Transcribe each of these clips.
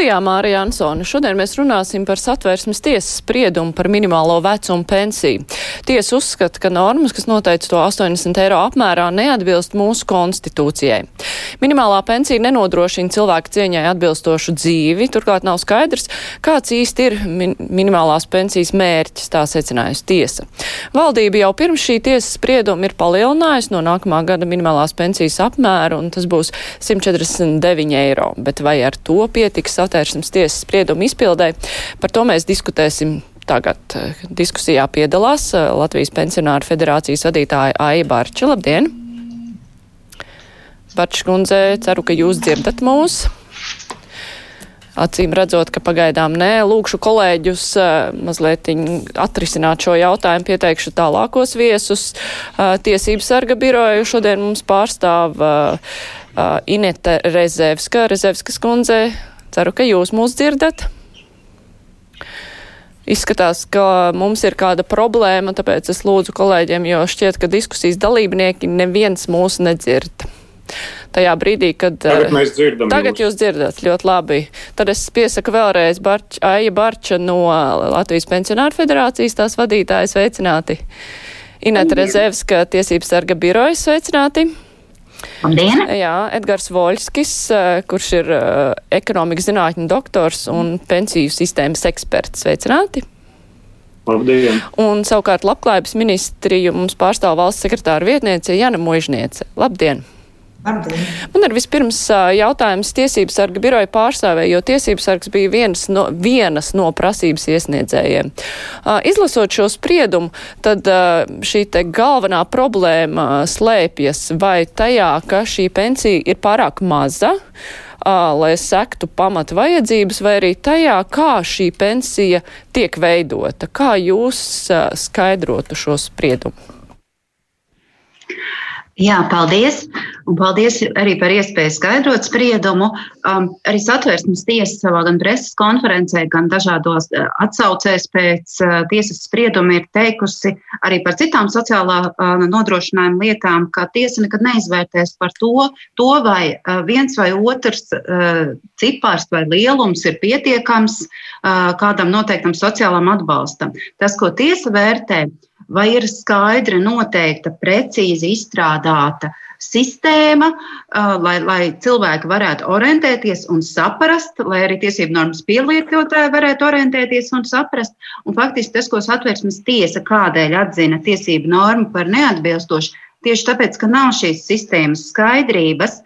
Studijā Mārija Ansone. Šodien mēs runāsim par satvērsmes tiesas spriedumu par minimālo vecumu pensiju. Tiesa uzskata, ka normas, kas noteica to 80 eiro apmērā, neatbilst mūsu konstitūcijai. Minimālā pensija nenodrošina cilvēku cieņai atbilstošu dzīvi, turklāt nav skaidrs, kāds īsti ir min minimālās pensijas mērķis, tā secinājusi tiesa. Valdība jau pirms šī tiesas sprieduma ir palielinājusi no nākamā gada minimālās pensijas apmēru, un tas būs 149 eiro. Bet vai ar to pietiks? Notiks satvērsmes tiesas sprieduma izpildē. Par to mēs diskutēsim tagad. Diskusijā piedalās eh, Latvijas pensionāru federācijas vadītāja Aija Barča. Labdien! Barča kundze, ceru, ka jūs dzirdat mūs. Acīm redzot, ka pagaidām nē, lūkšu kolēģus uh, mazliet atrisināt šo jautājumu, pieteikšu tālākos viesus. Uh, Tiesības sarga biroju šodien mums pārstāv Inete Rezevska, Rezevskas kundze. Ceru, ka jūs mūs dzirdat. Izskatās, ka mums ir kāda problēma, tāpēc es lūdzu kolēģiem, jo šķiet, ka diskusijas dalībnieki neviens mūs nedzird. Tajā brīdī, kad. Tagad mēs dzirdam. Tagad jūs, jūs dzirdat ļoti labi. Tad es piesaku vēlreiz Barč, Aija Barča no Latvijas pensionāru federācijas tās vadītājas sveicināti. Ineta Rezevska tiesības sarga birojas sveicināti. Labdien! Jā, Edgars Voļskis, eh, kurš ir uh, ekonomikas zinātņu doktors un pensiju sistēmas eksperts. Sveicināti! Labdien! Un savukārt labklājības ministriju mums pārstāv valsts sekretāra vietniece Jana Možniece. Labdien! Labdien. Man ir vispirms jautājums tiesības sarga biroja pārstāvē, jo tiesības sargs bija viens no, vienas no prasības iesniedzējiem. Izlasot šo spriedumu, tad šī te galvenā problēma slēpjas vai tajā, ka šī pensija ir pārāk maza, lai sektu pamata vajadzības, vai arī tajā, kā šī pensija tiek veidota. Kā jūs skaidrotu šo spriedumu? Jā, paldies. Un paldies arī par iespēju skaidrot spriedumu. Um, arī satversmes tiesa savā gan preses konferencē, gan dažādos uh, atsaucēs pēc uh, tiesas sprieduma ir teikusi arī par citām sociālā uh, nodrošinājuma lietām, ka tiesa nekad neizvērtēs par to, to vai uh, viens vai otrs uh, cipars vai lielums ir pietiekams uh, kādam noteiktam sociālam atbalstam. Tas, ko tiesa vērtē, vai ir skaidri noteikta, precīzi izstrādāta sistēma, lai, lai cilvēki varētu orientēties un saprast, lai arī tiesību normas pielietotāji varētu orientēties un saprast. Un faktiski tas, ko satversmes tiesa kādēļ atzina tiesību normu par neatbilstošu, tieši tāpēc, ka nav šīs sistēmas skaidrības,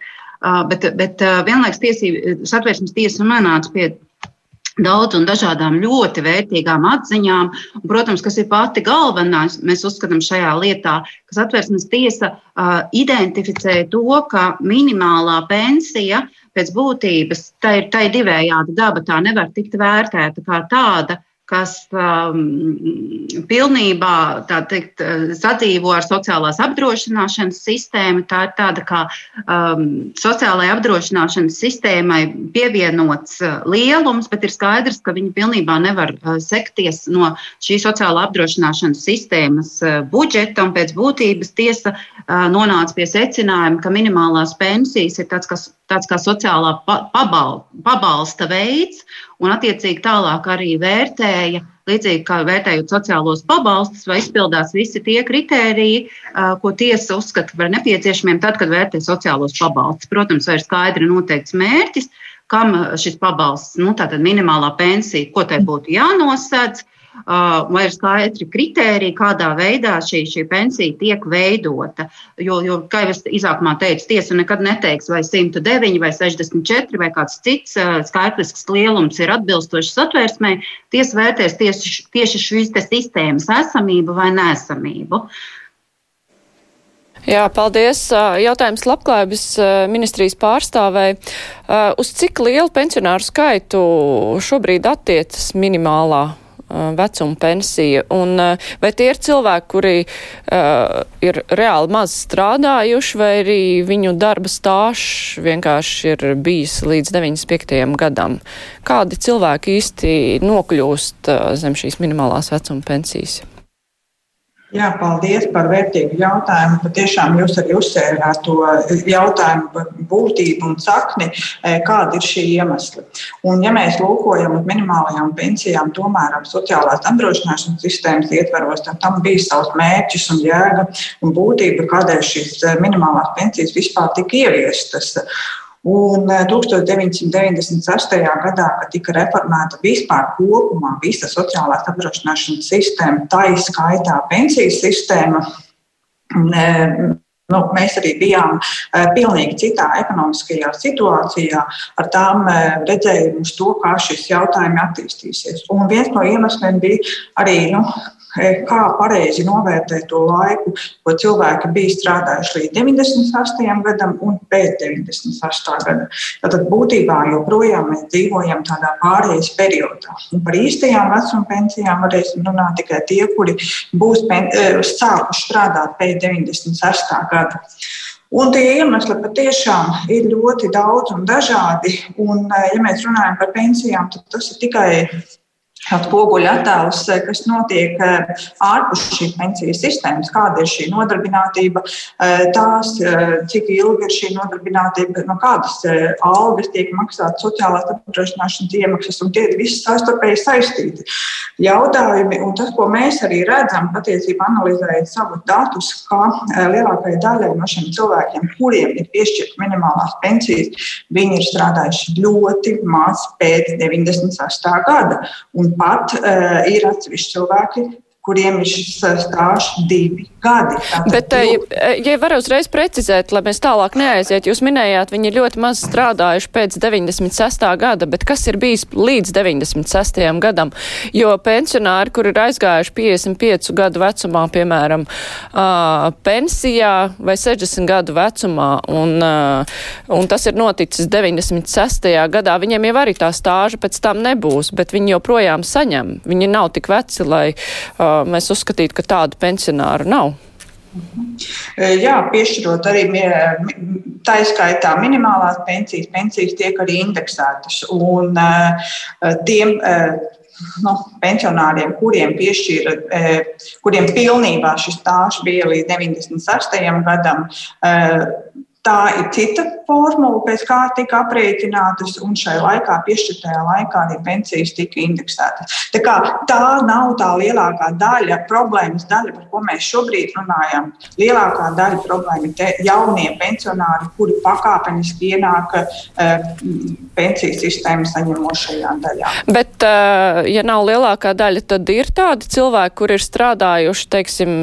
bet, bet vienlaiks tiesību satversmes tiesa nonāca pie daudz un dažādām ļoti vērtīgām atziņām. Un, protams, kas ir pati galvenā, mēs uzskatām šajā lietā, ka satversmes tiesa uh, identificē to, ka minimālā pensija pēc būtības tā ir, tā ir divējāda daba, tā nevar tikt vērtēta kā tāda kas um, pilnībā teikt, sadzīvo ar sociālās apdrošināšanas sistēmu. Tā ir tāda kā um, sociālajai apdrošināšanas sistēmai pievienots uh, lielums, bet ir skaidrs, ka viņi pilnībā nevar uh, sekties no šīs sociālā apdrošināšanas sistēmas uh, budžeta. Pēc būtības tiesa uh, nonāca pie secinājuma, ka minimālās pensijas ir tāds, kas tāds kā sociālā pabal, pabalsta veids, un attiecīgi tālāk arī vērtēja, līdzīgi kā vērtējot sociālos pabalstus, vai izpildās visi tie kritēriji, ko tiesa uzskata par nepieciešamiem tad, kad vērtē sociālos pabalstus. Protams, vai ir skaidri noteikts mērķis, kam šis pabalsts, nu, tātad minimālā pensija, ko tai būtu jānosedz vai ir skaidri kriteriji, kādā veidā šī, šī pensija tiek veidota. Jo, jo kā jau es izsākumā teicu, tiesa nekad neteiks, vai 109 vai 64 vai kāds cits skaitlisks lielums ir atbilstošs satvērsmē. Tiesa vērtēs tieši, tieši šīs sistēmas esamību vai nesamību. Jā, paldies. Jautājums labklājības ministrijas pārstāvei. Uz cik lielu pensionāru skaitu šobrīd attiecas minimālā vecuma pensija. Un, vai tie ir cilvēki, kuri uh, ir reāli maz strādājuši, vai arī viņu darba stāžs vienkārši ir bijis līdz 95. gadam? Kādi cilvēki īsti nokļūst uh, zem šīs minimālās vecuma pensijas? Jā, paldies par vērtīgu jautājumu. Patiešām jūs arī uzsvērāt to jautājumu būtību un sakni, e, kāda ir šī iemesla. Un, ja mēs lūkojam uz minimālajām pensijām, tomēr sociālās apdrošināšanas sistēmas ietvaros, tad tam bija savs mērķis un jēga un būtība, kādēļ šīs e, minimālās pensijas vispār tika ieviestas. Un 1998. Eh, gadā, kad tika reformēta vispār kopumā visa sociālās apdrošināšanas sistēma, tā izskaitā pensiju sistēma, eh, Nu, mēs arī bijām uh, pilnīgi citā ekonomiskajā situācijā, ar tām redzējumu uz to, kā šis jautājums attīstīsies. Un viens no iemesliem bija arī nu, kā pareizi novērtēt to laiku, ko cilvēki bija strādājuši līdz 98. gadam un pēc 98. gada. Tātad būtībā joprojām mēs dzīvojam tādā pārējais periodā. Un par īstajām vecuma pensijām varēsim runāt tikai tie, kuri būs eh, sākuši strādāt pēc 98. gada. Un tie iemesli patiešām ir ļoti daudz un dažādi. Un, eh, ja mēs runājam par pensijām, tad tas ir tikai Spoguļu attēlus, eh, kas notiek eh, ārpus šīs pensijas sistēmas, kāda ir šī nodarbinātība, eh, tās, cik ilga ir šī nodarbinātība, no kādas algas tiek maksātas sociālās apdrošināšanas iemaksas, un tie ir visi savstarpēji saistīti jautājumi. Un tas, ko mēs arī redzam, patiesībā analizējot savus datus, ka lielākajai daļai no šiem cilvēkiem, kuriem ir piešķirta minimālās pensijas, viņi ir strādājuši ļoti maz pēc 98. gada. Un pat uh, ir atsevišķi cilvēki, kuriem ir šis stāsts divi gadi. Tātad Bet, divi... ja var uzreiz precizēt, lai mēs tālāk neaiziet, jūs minējāt, viņi ir ļoti maz strādājuši pēc 96. gada, bet kas ir bijis līdz 96. gadam? Jo pensionāri, kur ir aizgājuši 55 gadu vecumā, piemēram, uh, pensijā vai 60 gadu vecumā, un, uh, un tas ir noticis 96. gadā, viņiem jau arī tā stāža pēc tam nebūs, bet viņi joprojām saņem. Viņi nav tik veci, lai uh, mēs uzskatītu, ka tādu pensionāru nav. Jā, piešķirot arī tā izskaitā minimālās pensijas, pensijas tiek arī indeksētas. Un tiem nu, pensionāriem, kuriem piešķīra, kuriem pilnībā šis stāsts bija līdz 96. gadam, Tā ir cita formula, pēc kā tika aprēķinātas, un šai laikā, piešķirtajā laikā, arī pensijas tika indeksētas. Tā, kā, tā nav tā lielākā daļa, problēmas daļa, par ko mēs šobrīd runājam. Lielākā daļa problēma ir jaunie pensionāri, kuri pakāpeniski ienāk uh, pensiju sistēmu saņemošajā daļā. Bet, uh, ja nav lielākā daļa, tad ir tādi cilvēki, kur ir strādājuši, teiksim,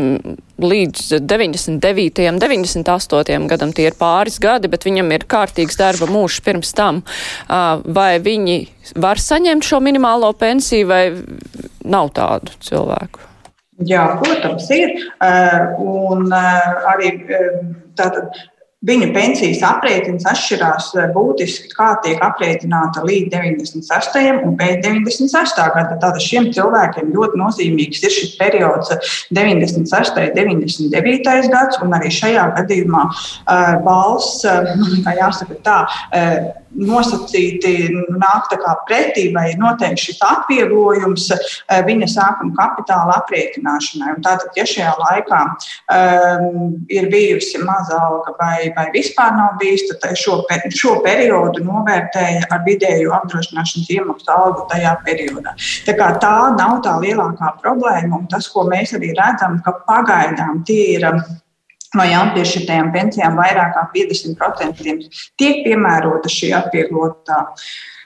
līdz 99. un 98. gadam tie ir pāris gadi, bet viņam ir kārtīgs darba mūžs pirms tam. Vai viņi var saņemt šo minimālo pensiju vai nav tādu cilvēku? Jā, protams, ir. Un arī tātad Viņu pensijas aprēķins atšķirās eh, būtiski, kā tiek aprēķināta līdz 96. un pēc 96. gada. Tātad šiem cilvēkiem ļoti nozīmīgs ir šis periods 96. un 99. gads, un arī šajā gadījumā uh, balss, uh, jāsaka tā, nosacīti nāk pretī vai noteikti šis atvieglojums viņa sākuma kapitāla aprēķināšanai. Un tātad, ja šajā laikā um, ir bijusi maza alga vai vai vispār nav bijis, tad šo, šo periodu novērtēja ar vidēju apdrošināšanas iemaksu algu tajā periodā. Tā, tā nav tā lielākā problēma, un tas, ko mēs arī redzam, ka pagaidām tie ir um, no jaunpiešķirtajām pensijām vairāk kā 50% tiek piemērota šī atvieglotā.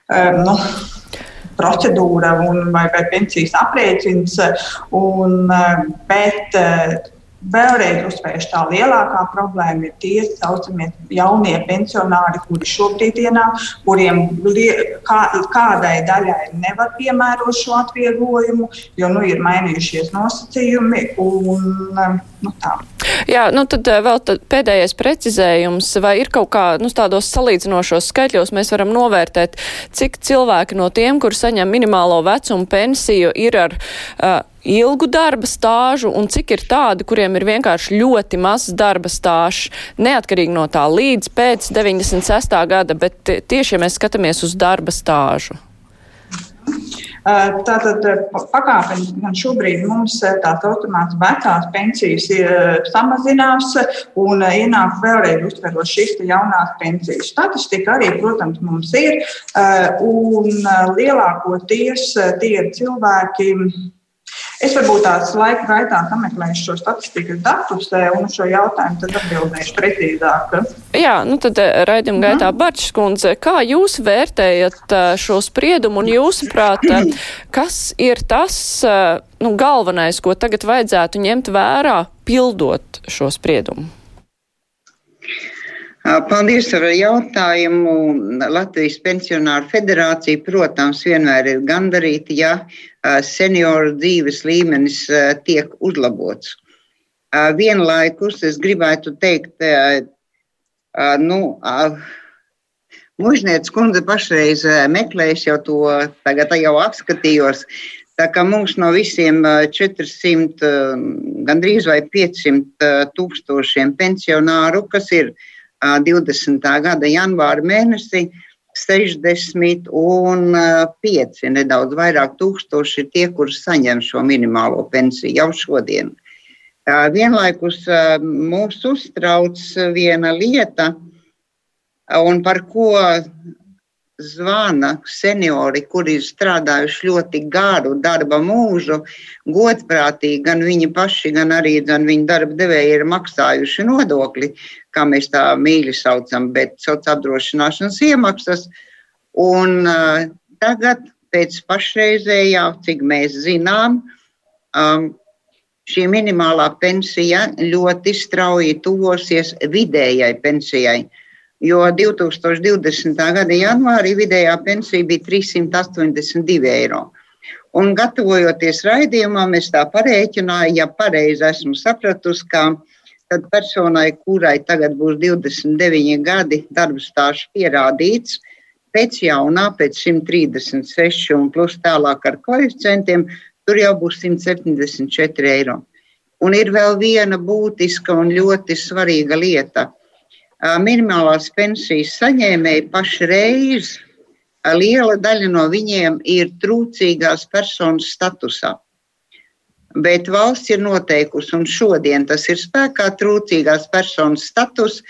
Um, nu, procedūra un, vai, vai pensijas aprēķins, un, um, bet Vēlreiz uzsvēršu, tā lielākā problēma ir tie saucamie jaunie pensionāri, kuri šobrīd ienāk, kuriem kā, kādai daļai nevar piemērot šo atvieglojumu, jo nu, ir mainījušies nosacījumi. Un, nu, tā. Jā, nu tad vēl tad pēdējais precizējums, vai ir kaut kā, nu tādos salīdzinošos skaitļos mēs varam novērtēt, cik cilvēki no tiem, kur saņem minimālo vecumu pensiju, ir ar uh, ilgu darba stāžu un cik ir tādi, kuriem ir vienkārši ļoti mazs darba stāžs, neatkarīgi no tā līdz pēc 96. gada, bet tieši, ja mēs skatāmies uz darba stāžu. Tātad pakāpeniski gan šobrīd mums tās automāts vecās pensijas samazinās un ienāk vēlreiz uztverot šīs jaunās pensijas. Statistika arī, protams, mums ir, un lielākoties tie ir cilvēki, Es varbūt tādus laika gaitā sameklēšu šo statistikas datus un šo jautājumu tad atbildēšu precīzāk. Jā, nu tad eh, raidījuma gaitā mm. Barčs kundze, kā jūs vērtējat eh, šo spriedumu un jūsuprāt, eh, kas ir tas nu, galvenais, ko tagad vajadzētu ņemt vērā, pildot šo spriedumu? Paldies par jautājumu. Latvijas pensionāru federācija, protams, vienmēr ir gandarīta, ja senioru dzīves līmenis tiek uzlabots. Vienlaikus es gribētu teikt, nu, Mūžnieks kundze pašreiz meklēs jau to, tagad jau apskatījos. Tā kā mums no visiem 400, gandrīz vai 500 tūkstošiem pensionāru, kas ir 20. gada janvāra mēnesī, uh, 65, eh, nedaudz vairāk tūkstoši ir tie, kuri saņem šo minimālo pensiju jau šodien. Eh, vienlaikus eh, mūs uztrauc viena lieta, un par ko zvana seniori, kuri ir strādājuši ļoti garu darba mūžu, godprātīgi gan viņi paši, gan arī gan viņu darba devēji ir maksājuši nodokli, kā mēs tā mīļi saucam, bet sociālās apdrošināšanas iemaksas. Un uh, tagad pēc pašreizējā, cik mēs zinām, um, šī minimālā pensija ļoti strauji tuvosies vidējai pensijai. Uh, jo 2020. gada janvārī vidējā pensija bija 382 eiro. Un gatavojoties raidījumam, es tā parēķināju, ja pareizi esmu sapratusi, ka tad personai, kurai tagad būs 29 gadi darba stāsts pierādīts, pēc jaunā, pēc 136 un plus tālāk ar koeficientiem, tur jau būs 174 eiro. Un ir vēl viena būtiska un ļoti svarīga lieta – minimālās pensijas saņēmēji pašreiz liela daļa no viņiem ir trūcīgās personas statusā. Bet valsts ir noteikusi, un šodien tas ir spēkā trūcīgās personas status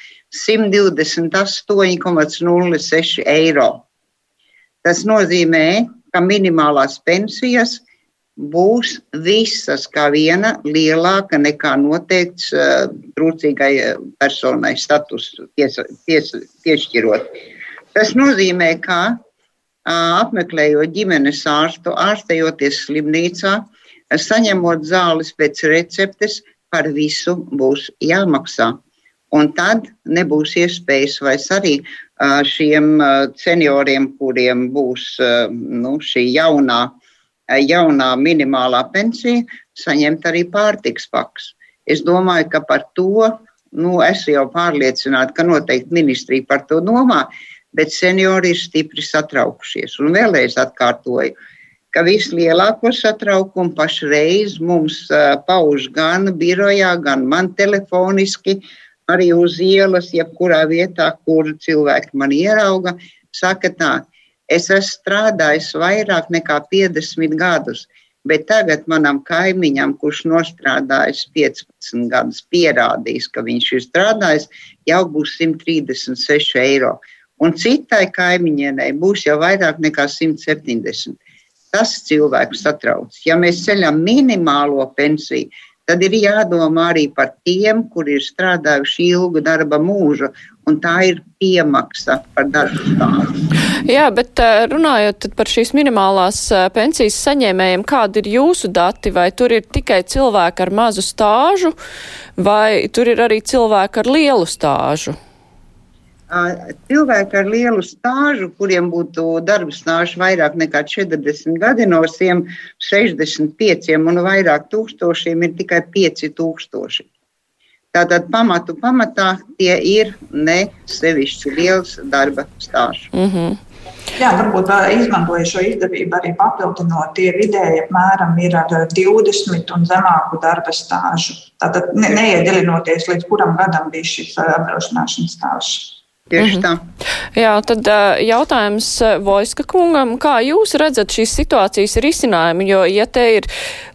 128,06 eiro. Tas nozīmē, ka minimālās pensijas būs visas kā viena lielāka nekā noteikts uh, trūcīgai uh, personai status pies, pies, piešķirot. Tas nozīmē, ka uh, apmeklējot ģimenes ārstu, ārstējoties slimnīcā, saņemot zāles pēc receptes, par visu būs jāmaksā. Un tad nebūs iespējas vairs arī šiem senioriem, kuriem būs nu, šī jaunā uh, jaunā minimālā pensija, saņemt arī pārtiks pakas. Es domāju, ka par to, nu, esmu jau pārliecināta, ka noteikti ministrija par to domā, bet seniori ir stipri satraukušies. Un vēlreiz atkārtoju, ka vislielāko satraukumu pašreiz mums uh, pauž gan birojā, gan man telefoniski, arī uz ielas, jebkurā vietā, kur cilvēki man ierauga, saka tā, Es esmu strādājis vairāk nekā 50 gadus, bet tagad manam kaimiņam, kurš nostrādājis 15 gadus, pierādījis, ka viņš ir strādājis, jau būs 136 eiro. Un citai kaimiņienei būs jau vairāk nekā 170. Tas cilvēku satrauc. Ja mēs ceļam minimālo pensiju, tad ir jādomā arī par tiem, kuri ir strādājuši ilgu darba mūžu, un tā ir piemaksa par darbu stāstu. Jā, bet eh, runājot par šīs minimālās eh, pensijas saņēmējiem, kādi ir jūsu dati? Vai tur ir tikai cilvēki ar mazu stāžu, vai tur ir arī cilvēki ar lielu stāžu? Cilvēki ar lielu stāžu, kuriem būtu darba stāžs vairāk nekā 40 gadi, no 165 un vairāk tūkstošiem ir tikai 5000. Tātad pamatu pamatā tie ir ne sevišķi liels darba stāsts. Mm -hmm. Jā, varbūt izmantoju šo izdevību arī papildinot. Tie vidēji apmēram ir ar 20 un zemāku darba stāžu. Tātad ne, neiedziļinoties, līdz kuram gadam bija šis apdrošināšanas stāsts. Tieši tā. Mm -hmm. Jā, tad jautājums Vojska kungam, kā jūs redzat šīs situācijas risinājumu, jo, ja te ir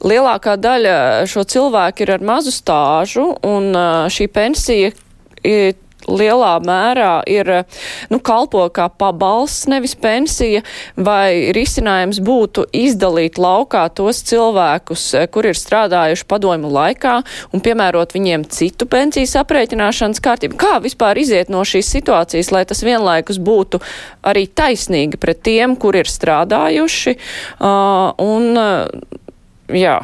lielākā daļa šo cilvēku ir ar mazu stāžu un šī pensija lielā mērā ir, nu, kalpo kā pabalsts, nevis pensija, vai risinājums būtu izdalīt laukā tos cilvēkus, kur ir strādājuši padomu laikā un piemērot viņiem citu pensijas aprēķināšanas kārtību. Kā vispār iziet no šīs situācijas, lai tas vienlaikus būtu arī taisnīgi pret tiem, kur ir strādājuši, uh, un, uh, jā,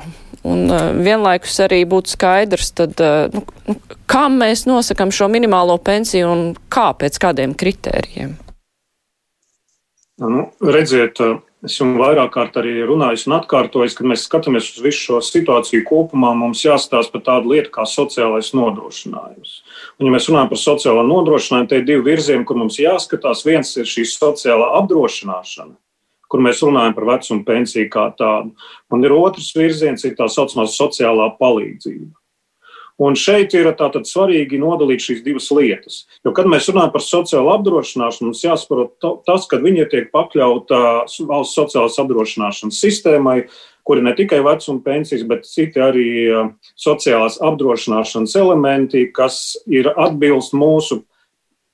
un uh, vienlaikus arī būtu skaidrs, tad, uh, nu, nu, kam mēs nosakam šo minimālo pensiju un kā pēc kādiem kritērijiem? Nu, redziet, es jums vairāk kārt arī runāju un atkārtoju, ka mēs skatāmies uz visu šo situāciju kopumā. Mums jāstāsta par tādu lietu kā sociālais nodrošinājums. Un, ja mēs runājam par sociālo nodrošinājumu, tie ir divi virzieni, kur mums jāskatās. Viens ir šī sociālā apdrošināšana, kur mēs runājam par vecumu pensiju kā tādu. Un ir otrs virziens, ir tā saucamā sociālā palīdzība. Un šeit ir tātad svarīgi nodalīt šīs divas lietas. Jo, kad mēs runājam par sociālo apdrošināšanu, mums jāsaprot tas, ka viņi tiek pakļauta valsts sociālās apdrošināšanas sistēmai, kuri ne tikai vecuma pensijas, bet citi arī sociālās apdrošināšanas elementi, kas ir atbilst mūsu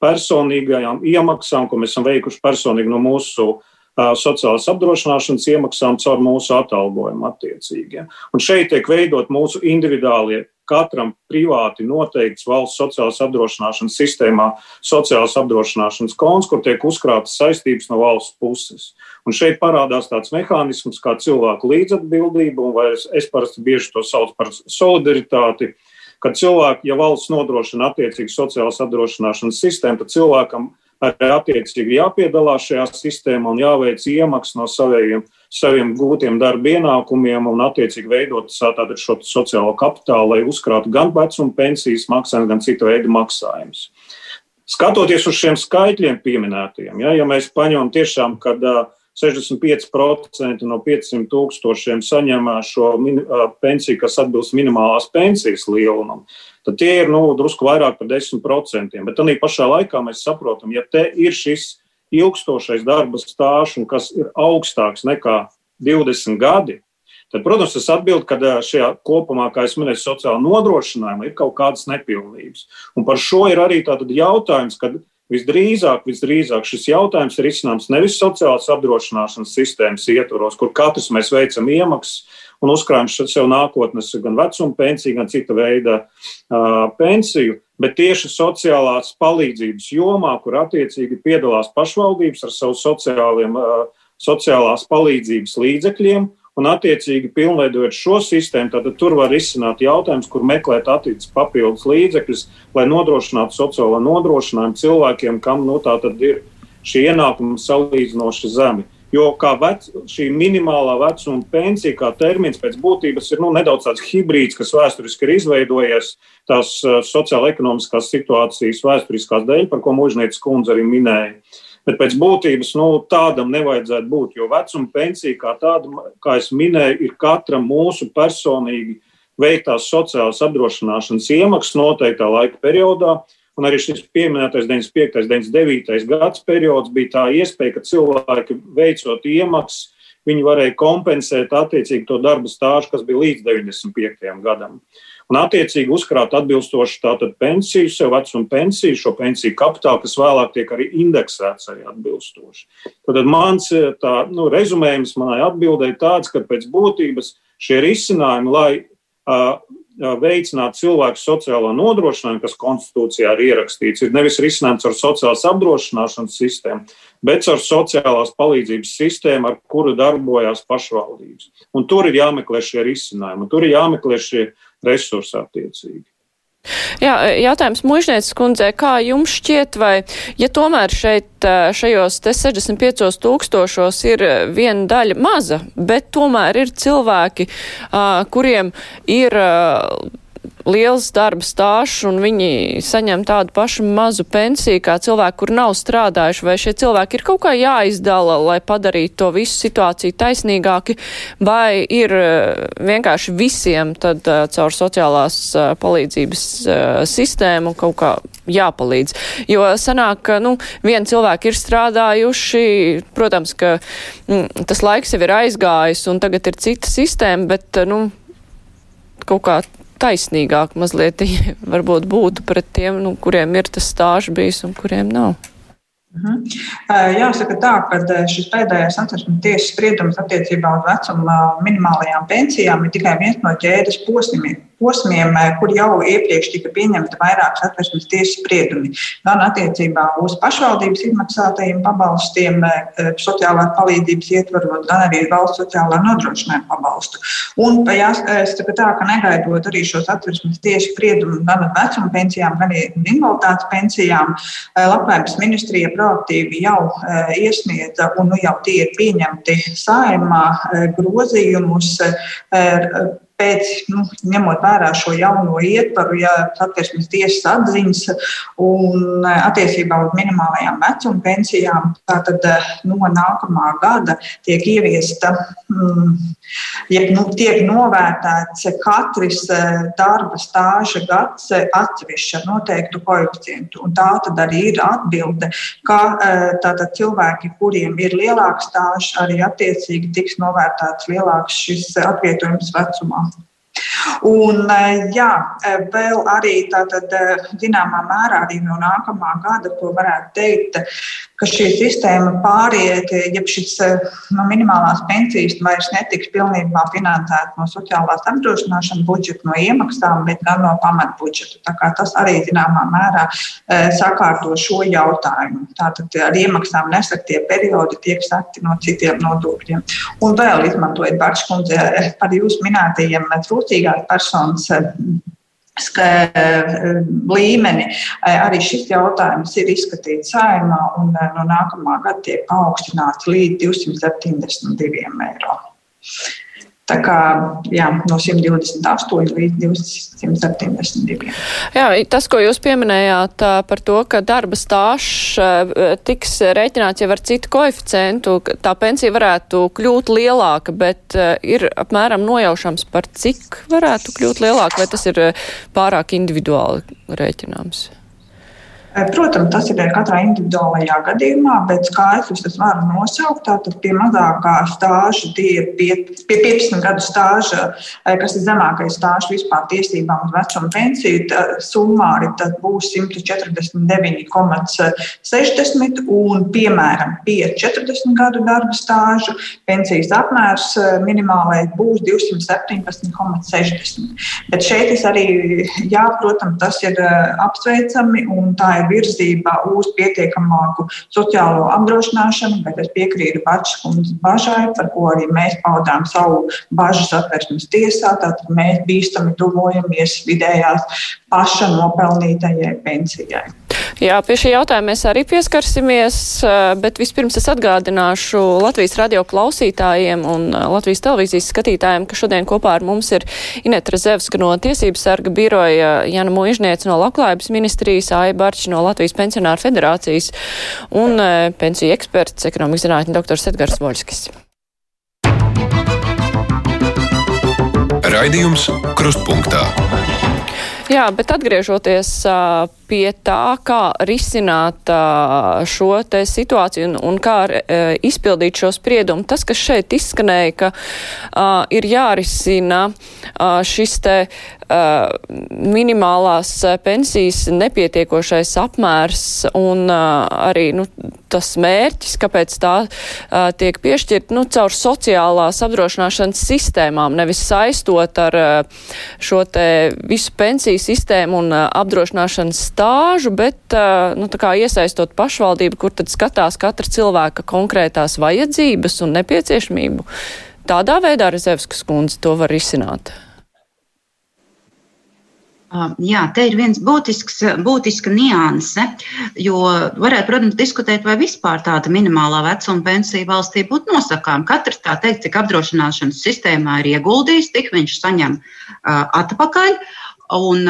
personīgajām iemaksām, ko mēs esam veikuši personīgi no mūsu uh, sociālās apdrošināšanas iemaksām caur mūsu atalgojumu attiecīgi. Un šeit tiek veidot mūsu individuālie, katram privāti noteikts valsts sociālās apdrošināšanas sistēmā sociālās apdrošināšanas konts, kur tiek uzkrātas saistības no valsts puses. Un šeit parādās tāds mehānisms kā cilvēku līdzatbildība, un es, es parasti bieži to saucu par solidaritāti, kad cilvēki, ja valsts nodrošina attiecīgi sociālās apdrošināšanas sistēmu, tad cilvēkam arī attiecīgi jāpiedalās šajā sistēmā un jāveic iemaksas no saviem, saviem gūtiem darba ienākumiem un attiecīgi veidot tātad šo sociālo kapitālu, lai uzkrātu gan vecuma pensijas maksājumus, gan citu veidu maksājumus. Skatoties uz šiem skaitļiem pieminētiem, ja, ja mēs paņemam tiešām, kad uh, 65% no 500 tūkstošiem saņem šo min, pensiju, kas atbilst minimālās pensijas lielumam tad tie ir nu, drusku vairāk par 10%. Bet tādā pašā laikā mēs saprotam, ja te ir šis ilgstošais darba stāsts, kas ir augstāks nekā 20 gadi, tad, protams, es atbildu, ka šajā kopumā, kā es minēju, sociāla nodrošinājuma ir kaut kādas nepilnības. Un par šo ir arī jautājums, kad Visdrīzāk, visdrīzāk šis jautājums ir izsnāms nevis sociālās apdrošināšanas sistēmas ietvaros, kur katrs mēs veicam iemaksas un uzkrājam sev nākotnes gan vecuma pensiju, gan cita veida uh, pensiju, bet tieši sociālās palīdzības jomā, kur attiecīgi piedalās pašvaldības ar savu sociāliem, uh, sociālās palīdzības līdzekļiem un, attiecīgi, pilnveidojot šo sistēmu, tad tur var izsināt jautājums, kur meklēt attiecīgus papildus līdzekļus, lai nodrošinātu sociālo nodrošinājumu cilvēkiem, kam nu, ir šie ienākumi salīdzinoši zemi. Jo vec, šī minimālā vecuma pensija, kā termins pēc būtības, ir nu, nedaudz tāds hibrīds, kas vēsturiski ir izveidojies tās uh, sociāla-ekonomiskās situācijas vēsturiskās dēļ, par ko mūžniecis kundze arī minēja. Bet pēc būtības nu, tādam nevajadzētu būt, jo vecuma pensija kā tāda, kā es minēju, ir katram mūsu personīgi veiktās sociālās apdrošināšanas iemaksas noteiktā laika periodā. Un arī šis pieminētais 95. un 99. gads periods bija tā iespēja, ka cilvēki veicot iemaksas, viņi varēja kompensēt attiecīgi to darba stāžu, kas bija līdz 95. gadam un attiecīgi uzkrāt atbilstoši tātad pensiju, sev vecumu pensiju, šo pensiju kapitālu, kas vēlāk tiek arī indeksēts arī atbilstoši. Tad mans tā, nu, rezumējums manai atbildēji tāds, ka pēc būtības šie risinājumi, lai uh, veicināt cilvēku sociālo nodrošinājumu, kas konstitūcijā ir ierakstīts, ir nevis risinājums ar sociālās apdrošināšanas sistēmu, bet ar sociālās palīdzības sistēmu, ar kuru darbojās pašvaldības. Un tur ir jāmeklē šie risinājumi, tur ir jāmeklē šie resursi attiecīgi. Jā, jautājums mužnieces kundzei, kā jums šķiet, vai, ja tomēr šeit šajos te 65 tūkstošos ir viena daļa maza, bet tomēr ir cilvēki, kuriem ir liels darba stāsts un viņi saņem tādu pašu mazu pensiju kā cilvēki, kur nav strādājuši, vai šie cilvēki ir kaut kā jāizdala, lai padarītu to visu situāciju taisnīgāki, vai ir uh, vienkārši visiem tad uh, caur sociālās uh, palīdzības sistēmu kaut kā jāpalīdz. Jo sanāk, ka, nu, vieni cilvēki ir strādājuši, protams, ka mm, tas laiks jau ir aizgājis un tagad ir cita sistēma, bet, nu, kaut kā taisnīgāk mazliet varbūt būtu pret tiem, nu, kuriem ir tas stāžs bijis un kuriem nav. Mhm. Jāsaka tā, ka šis pēdējais atversmes tiesas spriedums attiecībā uz vecuma minimālajām pensijām ir tikai viens no ķēdes posmiem, posmiem, eh, kur jau iepriekš tika pieņemta vairākas atversmes tiesas spriedumi. Gan attiecībā uz pašvaldības izmaksātajiem pabalstiem, eh, sociālās palīdzības ietvarot, gan arī valsts sociālā nodrošinājuma pabalstu. Un jāsaka tā, ka negaidot arī šos atversmes tiesu spriedumus gan uz vecuma pensijām, gan arī invaliditātes pensijām, eh, Labklājības ministrija proaktīvi jau iesniedza un nu jau tie ir pieņemti saimā grozījumus pēc, nu, ņemot vērā šo jauno ietvaru, ja satversmes tiesas atziņas un eh, attiecībā uz minimālajām vecuma pensijām, tātad eh, no nākamā gada tiek ieviesta, mm, ja nu, tiek novērtēts katrs eh, darba stāža gads atsevišķi ar noteiktu koeficientu. Un tā tad arī ir atbilde, ka tātad cilvēki, kuriem ir lielāks stāžs, arī attiecīgi tiks novērtēts lielāks šis atvietojums vecumā. Un, eh, jā, eh, vēl arī tātad, eh, zināmā mērā arī no nākamā gada, ko varētu teikt, ka šī sistēma pāriet, ja šis no minimālās pensijas vairs netiks pilnībā finansēta no sociālās apdrošināšanas budžeta, no iemaksām, bet gan no pamatbudžeta. Tas arī zināmā mērā sakārto šo jautājumu. Tātad ar iemaksām nesaktie periodi tiek sakti no citiem nodokļiem. Un vēl izmantojot Bakškundze par jūsu minētajiem trūcīgās personas līmeni. Arī šis jautājums ir izskatīts saimā un no nākamā gada tiek paaugstināts līdz 272 eiro. Tā kā jā, no 128 līdz 272. Jā, tas, ko jūs pieminējāt par to, ka darba stāsts tiks rēķināts jau ar citu koeficientu, tā pensija varētu kļūt lielāka, bet ir apmēram nojaušams par cik varētu kļūt lielāka, vai tas ir pārāk individuāli rēķināms? Eh, protams, tas ir katrā individuālajā gadījumā, bet skaitļus es varu nosaukt. Tātad pie mazākā stāža, tie pie, pie 15 gadu stāža, eh, kas ir zemākais stāžs vispār tiesībām uz vecuma pensiju, summāri būs 149,60 un, piemēram, pie 40 gadu darba stāža pensijas apmērs eh, minimālais būs 217,60. Bet šeit es arī, jā, protams, tas ir apsveicami un tā ir ir virzība uz pietiekamāku sociālo apdrošināšanu, bet es piekrītu Bačs kundzes bažai, par ko arī mēs paudām savu bažu satversmes tiesā. Tātad mēs bīstami tuvojamies vidējās paša nopelnītajai pensijai. Jā, pie šī jautājuma mēs arī pieskarsimies, eh, bet vispirms es atgādināšu Latvijas radio klausītājiem un eh, Latvijas televīzijas skatītājiem, ka šodien kopā ar mums ir Ineta Rezevska no Tiesības sarga biroja, Jana Muižniec no Labklājības ministrijas, Aija Barči no Latvijas pensionāra federācijas un eh, pensiju eksperts, ekonomikas zinātņu doktors Edgars Voļskis. Raidījums Krustpunktā. Jā, bet atgriežoties uh, pie tā, kā risināt šo te situāciju un, un kā izpildīt šo spriedumu, tas, kas šeit izskanēja, ka uh, ir jārisina uh, šis te uh, minimālās pensijas nepietiekošais apmērs un uh, arī nu, tas mērķis, kāpēc tā uh, tiek piešķirt nu, caur sociālās apdrošināšanas sistēmām, nevis saistot ar uh, šo te visu pensiju sistēmu un uh, apdrošināšanas stāžu, bet uh, nu, iesaistot pašvaldību, kur tad skatās katra cilvēka konkrētās vajadzības un nepieciešamību. Tādā veidā Rezevskas kundze to var risināt. Jā, te ir viens būtisks, būtiska nianse, jo varētu, protams, diskutēt, vai vispār tāda minimālā vecuma pensija valstī būtu nosakām. Katrs tā teikt, cik apdrošināšanas sistēmā ir ieguldījis, tik viņš saņem uh, atpakaļ. Un,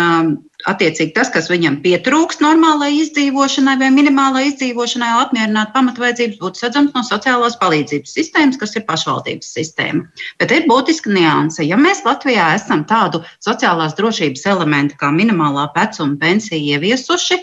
attiecīgi, tas, kas viņam pietrūkst normālai izdzīvošanai vai minimālai izdzīvošanai, lai apmierinātu pamatvajadzības, būtu sadzams no sociālās palīdzības sistēmas, kas ir pašvaldības sistēma. Bet ir būtiska nianse. Ja mēs Latvijā esam tādu sociālās drošības elementu kā minimālā vecuma pensija ieviesuši,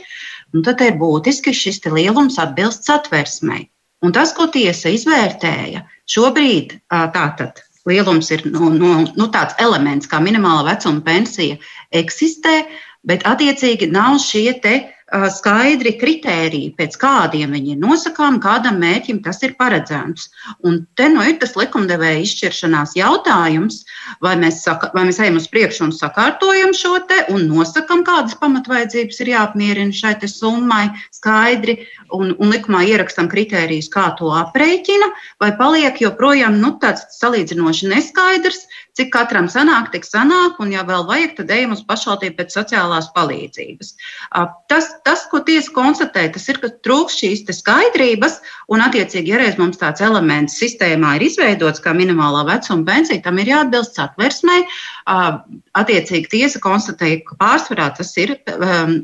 nu, tad ir būtiski šis lielums atbilst satversmei. Un tas, ko tiesa izvērtēja, šobrīd tātad lielums ir nu, nu, nu, tāds elements, kā minimāla vecuma pensija eksistē, bet attiecīgi nav šie te skaidri kritēriji, pēc kādiem viņi ir nosakām, kādam mērķim tas ir paredzēts. Un te nu ir tas likumdevēja izšķiršanās jautājums, vai mēs, saka, vai mēs ejam uz priekšu un sakārtojam šo te un nosakam, kādas pamatvaidzības ir jāapmierina šai summai skaidri un, un likumā ierakstam kritērijus, kā to aprēķina, vai paliek joprojām nu, tāds salīdzinoši neskaidrs, Cik katram sanāk, tik sanāk, un, ja vēl vajag, tad ejam uz pašvaldību pēc sociālās palīdzības. Tas, tas ko tiesa konstatē, tas ir, ka trūkst šīs skaidrības, un, attiecīgi, ja reiz mums tāds elements sistēmā ir izveidots kā minimālā vecuma pensija, tam ir jāatbilst satversmei. Attiecīgi, tiesa konstatēja, ka pārsvarā tas ir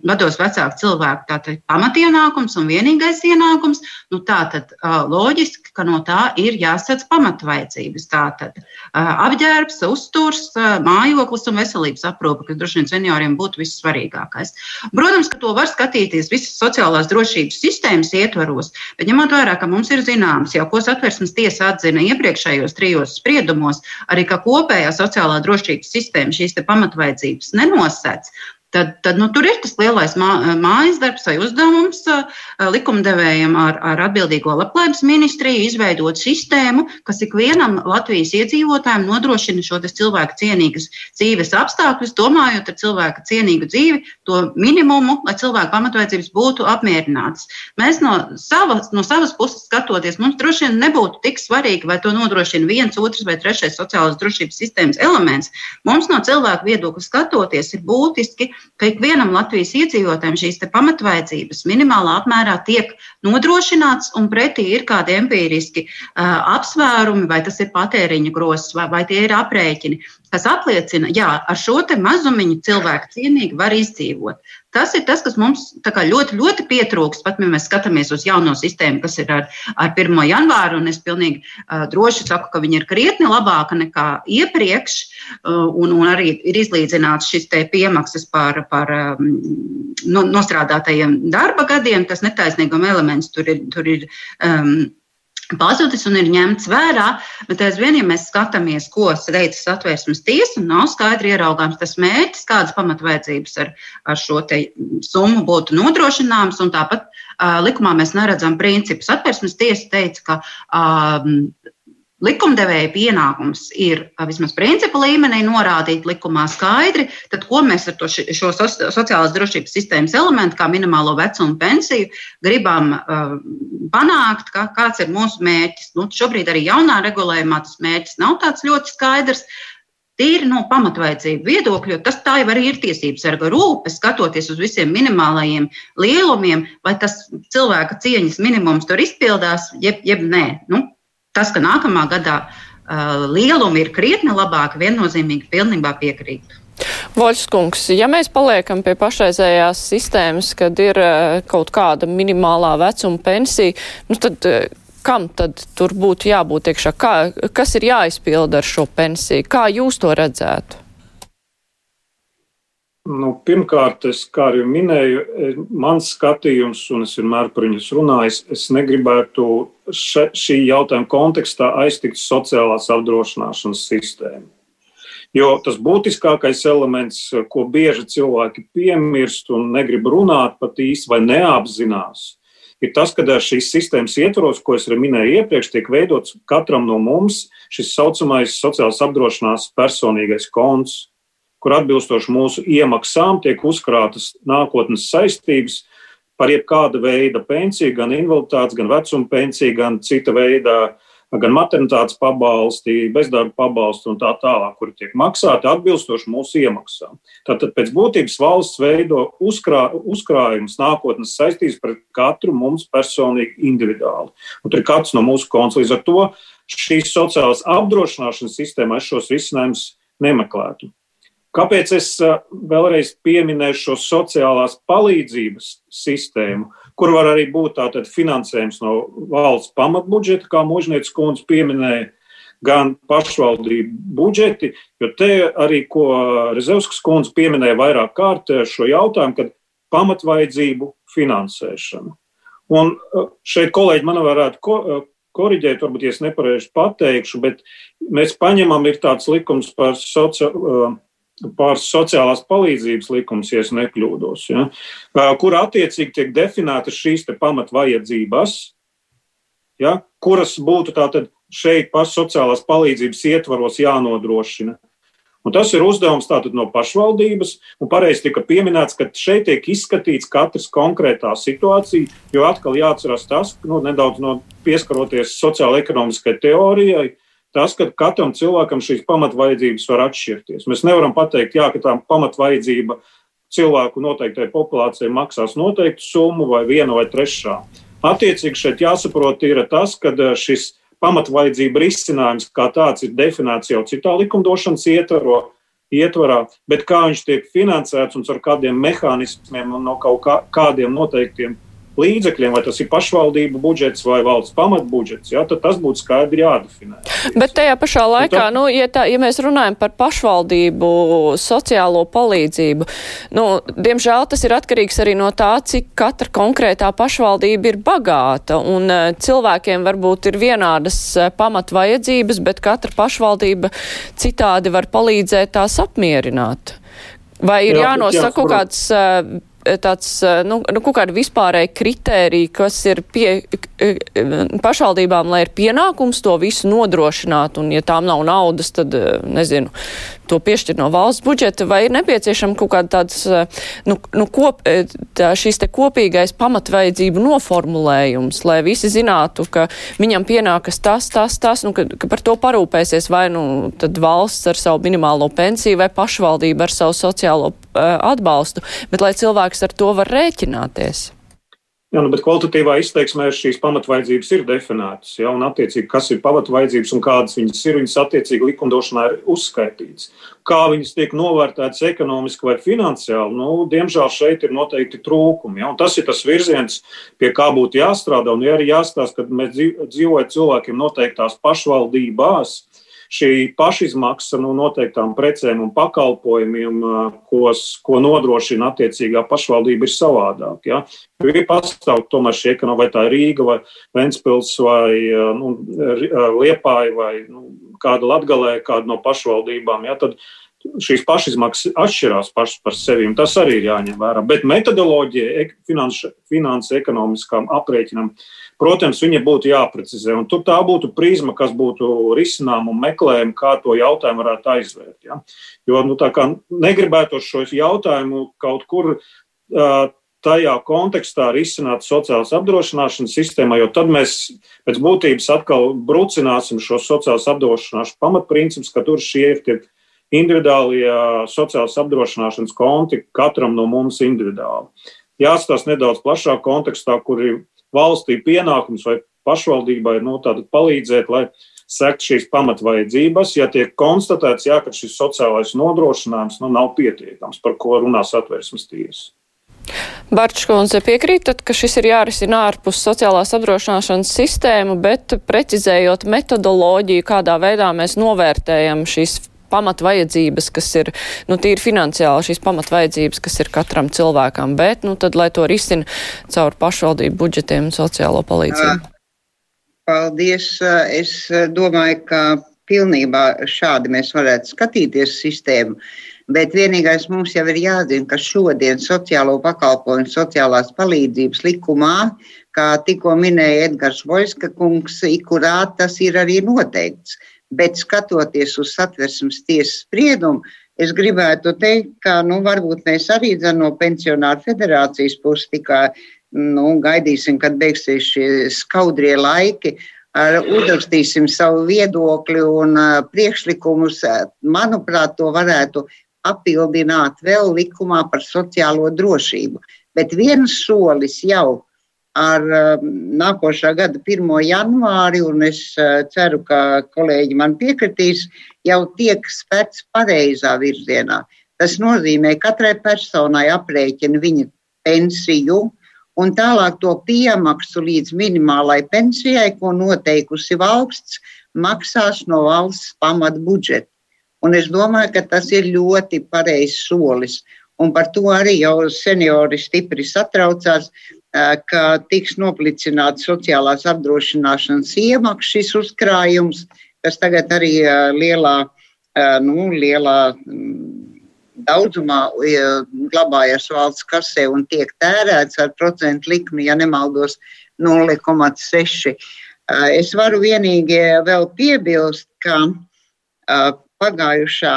vados vecāku cilvēku tātad, pamatienākums un vienīgais ienākums. Nu, tātad loģiski, ka no tā ir jāsadz pamatvajadzības. Tātad apģērbs, uzturs, mājoklis un veselības aprūpe, kas droši vien senioriem būtu vissvarīgākais. Protams, ka to var skatīties visas sociālās drošības sistēmas ietvaros, bet ņemot vērā, ka mums ir zināms, jau ko satversmes tiesa atzina iepriekšējos trijos spriedumos, arī ka kopējā sociālā drošības sistēma šīs pamatvaidzības nenosēc, Tad, tad nu, tur ir tas lielais mā, mājas darbs vai uzdevums likumdevējiem ar, ar atbildīgo labklājības ministriju izveidot sistēmu, kas ikvienam Latvijas iedzīvotājam nodrošina šo cilvēku cienīgas dzīves apstākļus, domājot ar cilvēku cienīgu dzīvi, to minimumu, lai cilvēku pamatvajadzības būtu apmierinātas. Mēs no savas, no savas puses skatoties, mums droši vien nebūtu tik svarīgi, vai to nodrošina viens, otrs vai trešais sociālās drošības sistēmas elements. Mums no cilvēku viedokļa skatoties ir būtiski ka ikvienam Latvijas iedzīvotājam šīs pamatvaidzības minimālā apmērā tiek nodrošināts, un pretī ir kādi empiriski uh, apsvērumi, vai tas ir patēriņa grozs, vai, vai tie ir aprēķini, kas apliecina, ka ar šo mazumiņu cilvēku cienīgi var izdzīvot. Tas ir tas, kas mums ļoti, ļoti pietrūkst. Pat ja mēs skatāmies uz jauno sistēmu, kas ir ar, ar 1. janvāru, un es pilnīgi uh, droši saku, ka viņa ir krietni labāka nekā iepriekš, uh, un, un arī ir izlīdzināts šis piemaksas par, par um, no, nostrādātajiem darba gadiem. Tas netaisnīguma elements tur ir. Tur ir um, pazudis un ir ņemts vērā, bet aizvien, ja mēs skatāmies, ko teica satvērsmes tiesa, nav skaidri ieraugāms tas mērķis, kādas pamatvajadzības ar, ar šo summu būtu nodrošināmas, tāpat uh, likumā mēs neredzam principus. Satvērsmes tiesa teica, ka uh, Likumdevēja pienākums ir vismaz principu līmenī norādīt likumā skaidri, tad ko mēs ar to, šo sociālās drošības sistēmas elementu, kā minimālo vecumu pensiju, gribam uh, panākt, kā, kāds ir mūsu mērķis. Nu, šobrīd arī jaunā regulējumā tas mērķis nav tāds ļoti skaidrs. Tīri no pamatvajadzību viedokļa, jo tas tā jau arī ir tiesības sarga rūpe, skatoties uz visiem minimālajiem lielumiem, vai tas cilvēka cieņas minimums tur izpildās, jeb, jeb nē. Nu, Tas, ka nākamā gadā uh, lielumi ir krietni labāki, viennozīmīgi pilnībā piekrītu. Voļskungs, ja mēs paliekam pie pašreizējās sistēmas, kad ir uh, kaut kāda minimālā vecuma pensija, nu tad uh, kam tad tur būtu jābūt iekšā? Kā, kas ir jāizpilda ar šo pensiju? Kā jūs to redzētu? Nu, pirmkārt, es, kā jau minēju, e, mans skatījums, un es vienmēr par viņus runāju, es negribētu še, šī jautājuma kontekstā aiztikt sociālās apdrošināšanas sistēmu. Jo tas būtiskākais elements, ko bieži cilvēki piemirst un negrib runāt pat īsti vai neapzinās, ir tas, ka šīs sistēmas ietvaros, ko es arī minēju iepriekš, tiek veidots katram no mums šis saucamais sociālās apdrošināšanas personīgais konts kur atbilstoši mūsu iemaksām tiek uzkrātas nākotnes saistības par jebkāda veida pensiju, gan invaliditātes, gan vecuma pensiju, gan cita veida, gan maternitātes pabalsti, bezdarba pabalsti un tā tālāk, kuri tiek maksāti atbilstoši mūsu iemaksām. Tātad pēc būtības valsts veido uzkrā, uzkrājumus nākotnes saistības par katru mums personīgi individuāli. Un tur ir katrs no mūsu konts. Līdz ar to šīs sociālās apdrošināšanas sistēmā es šos risinājumus nemeklētu. Kāpēc es vēlreiz pieminēšu šo sociālās palīdzības sistēmu, kur var arī būt tātad finansējums no valsts pamatbudžeta, kā Mūžnieces kundze pieminēja, gan pašvaldību budžeti, jo te arī, ko Rezevskas kundze pieminēja vairāk kārt šo jautājumu, kad pamatvajadzību finansēšana. Un šeit kolēģi man varētu ko, koriģēt, varbūt es nepareizi pateikšu, bet mēs paņemam ir tāds likums par sociālo pār sociālās palīdzības likums, ja nekļūdos, ja, kur attiecīgi tiek definētas šīs pamatvajadzības, ja, kuras būtu tātad šeit pašas sociālās palīdzības ietvaros jānodrošina. Un tas ir uzdevums tātad no pašvaldības, un pareizi tika pieminēts, ka šeit tiek izskatīts katrs konkrētā situācija, jo atkal jāatcerās tas, nu, nedaudz no pieskaroties sociāla-ekonomiskai teorijai, tas, ka katram cilvēkam šīs pamatvajadzības var atšķirties. Mēs nevaram pateikt, jā, ka tā pamatvajadzība cilvēku noteiktai populācijai maksās noteiktu summu vai vienu vai trešā. Attiecīgi šeit jāsaprot ir tas, ka eh, šis pamatvajadzība risinājums kā tāds ir definēts jau citā likumdošanas ietvaro, ietvarā, bet kā viņš tiek finansēts un ar kādiem mehānismiem un no kaut kā, kādiem noteiktiem līdzekļiem, vai tas ir pašvaldību budžets vai valsts pamatbudžets, ja, tad tas būtu skaidri jādefinē. Bet tajā pašā laikā, tā, nu, ja, tā, ja mēs runājam par pašvaldību sociālo palīdzību, nu, diemžēl tas ir atkarīgs arī no tā, cik katra konkrētā pašvaldība ir bagāta, un uh, cilvēkiem varbūt ir vienādas uh, pamatvajadzības, bet katra pašvaldība citādi var palīdzēt tās apmierināt. Vai ir Jā, jānosaka kaut kāds uh, tāds, nu, nu kaut kāda vispārēja kritērija, kas ir pie pašvaldībām, lai ir pienākums to visu nodrošināt, un ja tām nav naudas, tad, nezinu, to piešķir no valsts budžeta, vai ir nepieciešama kaut kāda tāds, nu, nu kop, tā, šīs te kopīgais pamatvajadzību noformulējums, lai visi zinātu, ka viņam pienākas tas, tas, tas, nu, ka, ka par to parūpēsies vai nu tad valsts ar savu minimālo pensiju vai pašvaldība ar savu sociālo uh, atbalstu, bet lai cilvēks ar to var rēķināties. Jā, nu, bet kvalitatīvā izteiksmē šīs pamatvaidzības ir definētas. Ja, un, attiecīgi, kas ir pamatvaidzības un kādas viņas ir, viņas attiecīgi likumdošanā ir uzskaitītas. Kā viņas tiek novērtētas ekonomiski vai finansiāli, nu, diemžēl šeit ir noteikti trūkumi. Ja, tas ir tas virziens, pie kā būtu jāstrādā. Un ja arī jāstāsta, ka mēs dzīvojam cilvēkiem noteiktās pašvaldībās, šī pašizmaksa no noteiktām precēm un pakalpojumiem, ko, ko nodrošina attiecīgā pašvaldība, ir savādāk. Ja? Jo ir pastāv tomēr šie ekonomi, vai tā ir Rīga, vai Ventspils, vai nu, Liepāja, vai nu, kāda Latgalē, kāda no pašvaldībām. Ja? Tad šīs pašizmaksas atšķirās pašas par sevi. Tas arī ir jāņem vērā. Bet metodoloģija finanšu, finansu ekonomiskām aprēķinām Protams, viņa būtu jāprecizē, un tur tā būtu prizma, kas būtu risinām un meklējama, kā to jautājumu varētu aizvērt. Ja? Jo nu, tā kā negribētu šo jautājumu kaut kur uh, tajā kontekstā risināt sociālās apdrošināšanas sistēmā, jo tad mēs pēc būtības atkal brucināsim šo sociālās apdrošināšanas pamatprincipus, ka tur šie ir tie individuālie sociālās apdrošināšanas konti katram no mums individuāli. Jāstāsta nedaudz plašāk kontekstā, kur ir valstī pienākums vai pašvaldībai nu, palīdzēt, lai sektu šīs pamatvajadzības, ja tiek konstatēts, jā, ka šis sociālais nodrošinājums nu, nav pietiekams, par ko runās atvērsmes tiesa. Barčkundze piekrītat, ka šis ir jārisina ārpus sociālās apdrošināšanas sistēmu, bet precizējot metodoloģiju, kādā veidā mēs novērtējam šīs pamatvajadzības, kas ir, nu, tīri finansiāli šīs pamatvajadzības, kas ir katram cilvēkam, bet, nu, tad, lai to risina caur pašvaldību budžetiem un sociālo palīdzību. Paldies. Es domāju, ka pilnībā šādi mēs varētu skatīties sistēmu. Bet vienīgais mums jau ir jāzina, ka šodien sociālo pakalpojumu, sociālās palīdzības likumā, kā tikko minēja Edgars Voiska kungs, ikurā tas ir arī noteikts bet skatoties uz satversmes tiesas spriedumu, es gribētu teikt, ka nu, varbūt mēs arī no pensionāru federācijas puses tikai nu, gaidīsim, kad beigsies šie skaudrie laiki. Uzrakstīsim savu viedokli un priekšlikumus. Manuprāt, to varētu papildināt vēl likumā par sociālo drošību. Bet viens solis jau ar um, nākošā gada 1. janvāri, un es uh, ceru, ka kolēģi man piekritīs, jau tiek spērts pareizā virzienā. Tas nozīmē, ka katrai personai aprēķina viņa pensiju un tālāk to piemaksu līdz minimālai pensijai, ko noteikusi valsts, maksās no valsts pamata budžeta. Un es domāju, ka tas ir ļoti pareizs solis. Un par to arī jau seniori stipri satraucās, ka tiks noplicināts sociālās apdrošināšanas iemaksas šis uzkrājums, kas tagad arī lielā, nu, lielā daudzumā glabājas valsts kasē un tiek tērēts ar procentu likmi, ja nemaldos, 0,6. Es varu vienīgi vēl piebilst, ka pagājušā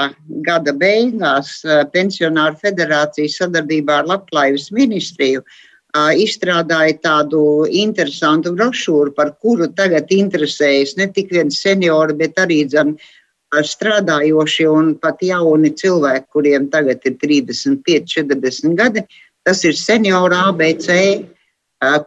gada beigās Pensionāru federācija sadarbībā ar Labklājības ministriju izstrādāja tādu interesantu brošūru, par kuru tagad interesējas ne tikai seniori, bet arī dzen, strādājošie un pat jauni cilvēki, kuriem tagad ir 35, 40 gadi. Tas ir seniora ABC,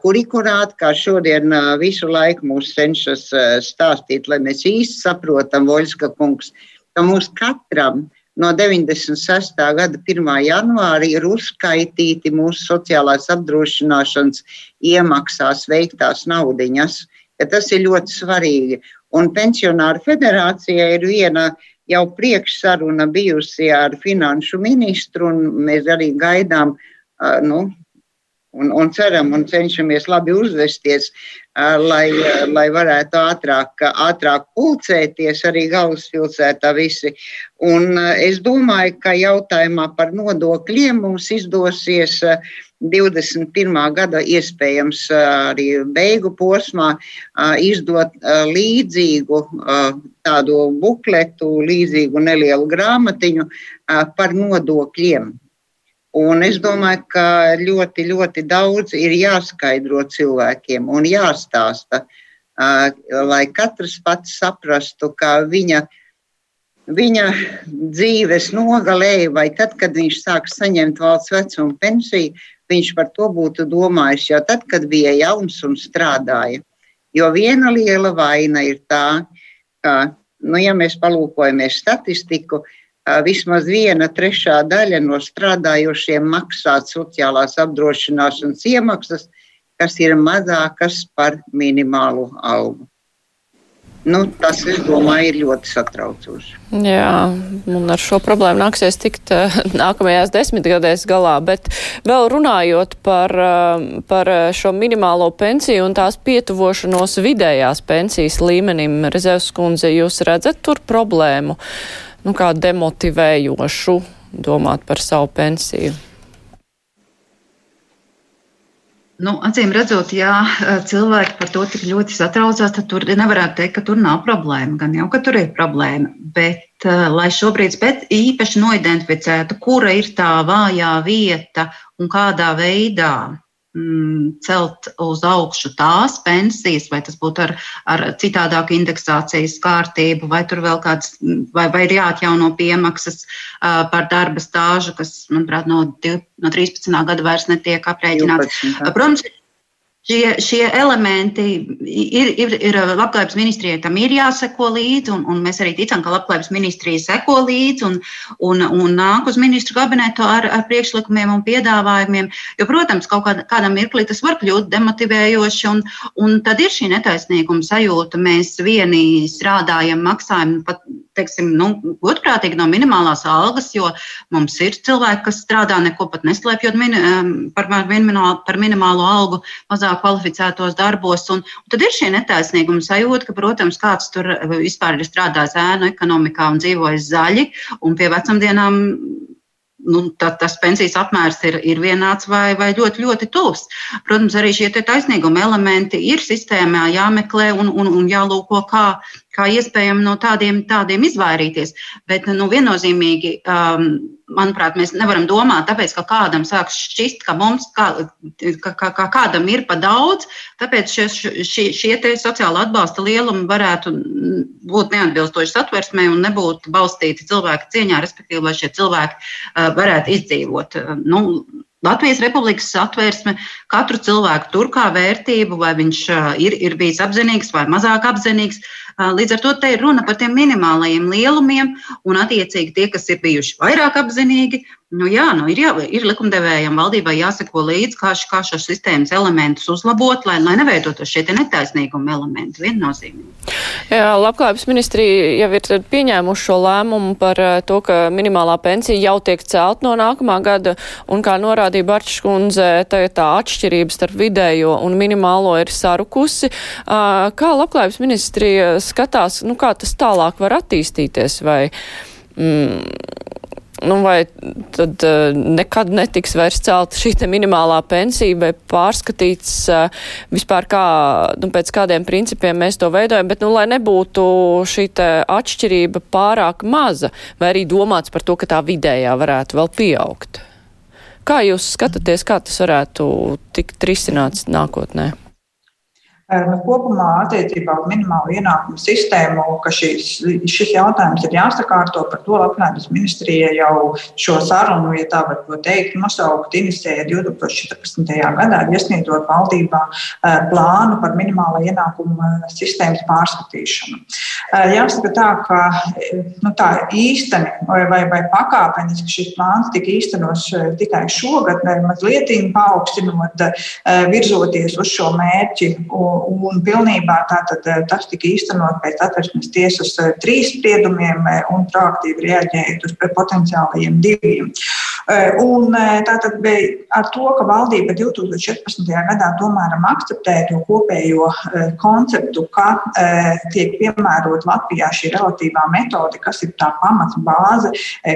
kurikurāt, kā šodien visu laiku mūs cenšas stāstīt, lai mēs īsti saprotam, Voļska kungs, ka mums katram no 96. gada 1. janvāra ir uzskaitīti mūsu sociālās apdrošināšanas iemaksās veiktās naudiņas. Tas ir ļoti svarīgi. Un pensionāru federācija ir viena jau priekšsaruna bijusi ar finanšu ministru, un mēs arī gaidām, nu, un, un ceram un cenšamies labi uzvesties, lai, lai varētu ātrāk, ātrāk pulcēties arī galvaspilsētā visi. Un es domāju, ka jautājumā par nodokļiem mums izdosies 21. gada iespējams arī beigu posmā izdot līdzīgu tādu bukletu, līdzīgu nelielu grāmatiņu par nodokļiem. Un es domāju, ka ļoti, ļoti daudz ir jāskaidro cilvēkiem un jāstāsta, lai katrs pats saprastu, ka viņa, viņa dzīves nogalē, vai tad, kad viņš sāk saņemt valsts vecuma pensiju, viņš par to būtu domājis jau tad, kad bija jauns un strādāja. Jo viena liela vaina ir tā, ka, nu, ja mēs palūkojamies statistiku, uh, vismaz viena trešā daļa no strādājošiem maksā sociālās apdrošināšanas iemaksas, kas ir mazākas par minimālu algu. Nu, tas, es domāju, ir ļoti satraucoši. Jā, un ar šo problēmu nāksies tikt nākamajās desmitgadēs galā, bet vēl runājot par, par šo minimālo pensiju un tās pietuvošanos vidējās pensijas līmenim, Rezevs kundze, jūs redzat tur problēmu? Nu, kā demotivējošu domāt par savu pensiju? Nu, acīm redzot, ja cilvēki par to tik ļoti satraucās, tad tur nevarētu teikt, ka tur nav problēma. Gan jau, ka tur ir problēma. Bet, lai šobrīd īpaši noidentificētu, kura ir tā vājā vieta un kādā veidā celt uz augšu tās pensijas, vai tas būtu ar, ar citādāku indeksācijas kārtību, vai tur vēl kāds, vai, vai ir jāatjauno piemaksas uh, par darba stāžu, kas, manuprāt, no, no 13. gada vairs netiek aprēķināts. Protams, Šie, šie elementi ir, ir, ir labklājības ministrijai tam ir jāseko līdzi, un, un mēs arī ticam, ka labklājības ministrija seko līdzi un, un, un nāk uz ministru kabinetu ar, ar priekšlikumiem un piedāvājumiem. Jo, protams, kaut kādā, kādā mirklī tas var kļūt demotivējoši, un, un tad ir šī netaisnīguma sajūta. Mēs vieni strādājam, maksājam pat, teiksim, nu, godprātīgi no minimālās algas, jo mums ir cilvēki, kas strādā neko pat neslēpjot min, par, par minimālo algu mazāk kvalificētos darbos. Un, un tad ir šī netaisnīguma sajūta, ka, protams, kāds tur vispār ir strādājis ēnu ekonomikā un dzīvojis zaļi, un pie vecumdienām nu, tad tas pensijas apmērs ir, ir vienāds vai, vai ļoti, ļoti tuvs. Protams, arī šie taisnīguma elementi ir sistēmā jāmeklē un, un, un jālūko, kā, kā iespējami no tādiem, tādiem izvairīties. Bet nu, viennozīmīgi. Um, manuprāt, mēs nevaram domāt, tāpēc, ka kādam sāks šķist, ka mums kā, ka, ka, ka kādam ir pa daudz, tāpēc šie, šie, šie sociāla atbalsta lielumi varētu būt neatbilstoši satversmē un nebūt balstīti cilvēka cieņā, respektīvi, lai šie cilvēki uh, varētu izdzīvot. Nu, Latvijas Republikas satvērsme katru cilvēku tur kā vērtību, vai viņš ir, ir bijis apzinīgs vai mazāk apzinīgs, Līdz ar to te ir runa par tiem minimālajiem lielumiem, un attiecīgi tie, kas ir bijuši vairāk apzinīgi, Nu, jā, nu ir, jā, ir likumdevējiem, valdībai jāseko līdzi, kā, kā šos sistēmas elementus uzlabot, lai, lai neveidotos šie netaisnīguma elementi viennozīmīgi. Jā, labklājības ministrija jau ir pieņēmuši šo lēmumu par to, ka minimālā pensija jau tiek celt no nākamā gada, un kā norādīja Barčs kundze, tā, tā atšķirības starp vidējo un minimālo ir sarukusi. Kā labklājības ministrija skatās, nu, kā tas tālāk var attīstīties? Vai, mm, nu, vai tad uh, nekad netiks vairs celta šī minimālā pensija vai pārskatīts uh, vispār kā, nu, pēc kādiem principiem mēs to veidojam, bet, nu, lai nebūtu šī atšķirība pārāk maza, vai arī domāts par to, ka tā vidējā varētu vēl pieaugt. Kā jūs skatāties, kā tas varētu tikt risināts nākotnē? Nu, kopumā attiecībā uz minimālo ienākumu sistēmu, ka šis, šis jautājums ir jāsakārto, par to labklājības ministrija jau šo sarunu, ja tā var to teikt, nosaukt, inicēja 2014. gadā, iesniedzot valdībā plānu par minimālo ienākumu sistēmas pārskatīšanu. Jāsaka tā, ka nu, tā īsteni vai, vai, vai pakāpeniski šis plāns tika īstenots tikai šogad, mazliet paaugstinot, virzoties uz šo mērķi un pilnībā tātad, eh, tas tika īstenot pēc atversmes tiesas eh, trīs spriedumiem eh, un proaktīvi reaģējot uz potenciālajiem diviem. Un tātad ar to, ka valdība 2014. gadā tomēr akceptēja to kopējo konceptu, ka tiek piemērot Latvijā šī relatīvā metode, kas ir tā pamats bāze,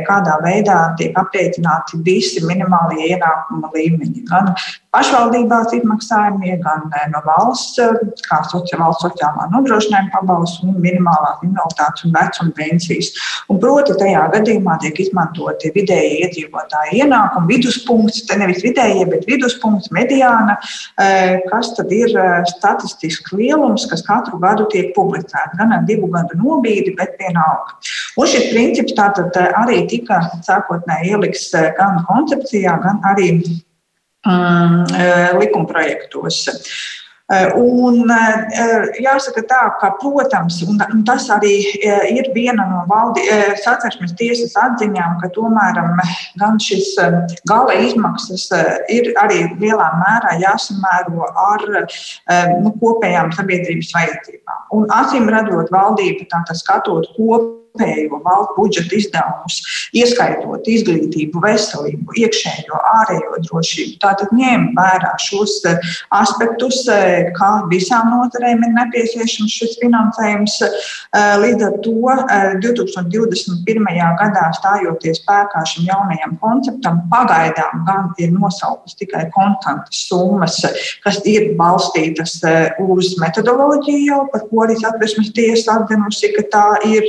kādā veidā tiek aprēķināti visi minimālie ienākuma līmeņi. Gan pašvaldībās izmaksājumie, gan no valsts kā valsts sociālā nodrošinājuma pabalsts un minimālās invaliditātes un vecuma pensijas. Un proti, tajā gadījumā tiek izmantoti vidēji iedzīvotāji ienākumi, viduspunkts, te nevis vidējie, bet viduspunkts, mediāna, eh, kas tad ir eh, statistisks lielums, kas katru gadu tiek publicēts. Gan ar divu gadu nobīdi, bet vienalga. Un šis princips tātad eh, arī tika sākotnēji ieliks gan koncepcijā, gan arī um, likumprojektos. Eh, un eh, jāsaka tā, ka, protams, un tas arī eh, ir viena no valdi, satversmes tiesas atziņām, ka tomēr gan šis gala izmaksas ir arī lielā mērā jāsamēro ar nu, kopējām sabiedrības vajadzībām. Un acīm redzot, valdība tātad skatot kopā kopējo valsts budžeta izdevumus, ieskaitot izglītību, veselību, iekšējo, ārējo drošību. Tātad ņēma vērā šos eh, aspektus, eh, kā visām nozarēm ir nepieciešams šis finansējums. Eh, līdz ar to 2021. gadā stājoties spēkā šim jaunajam konceptam, pagaidām gan ir nosauktas tikai konstantas summas, kas ir balstītas uz metodoloģiju, par ko arī satversmes tiesa atzinusi, ka tā ir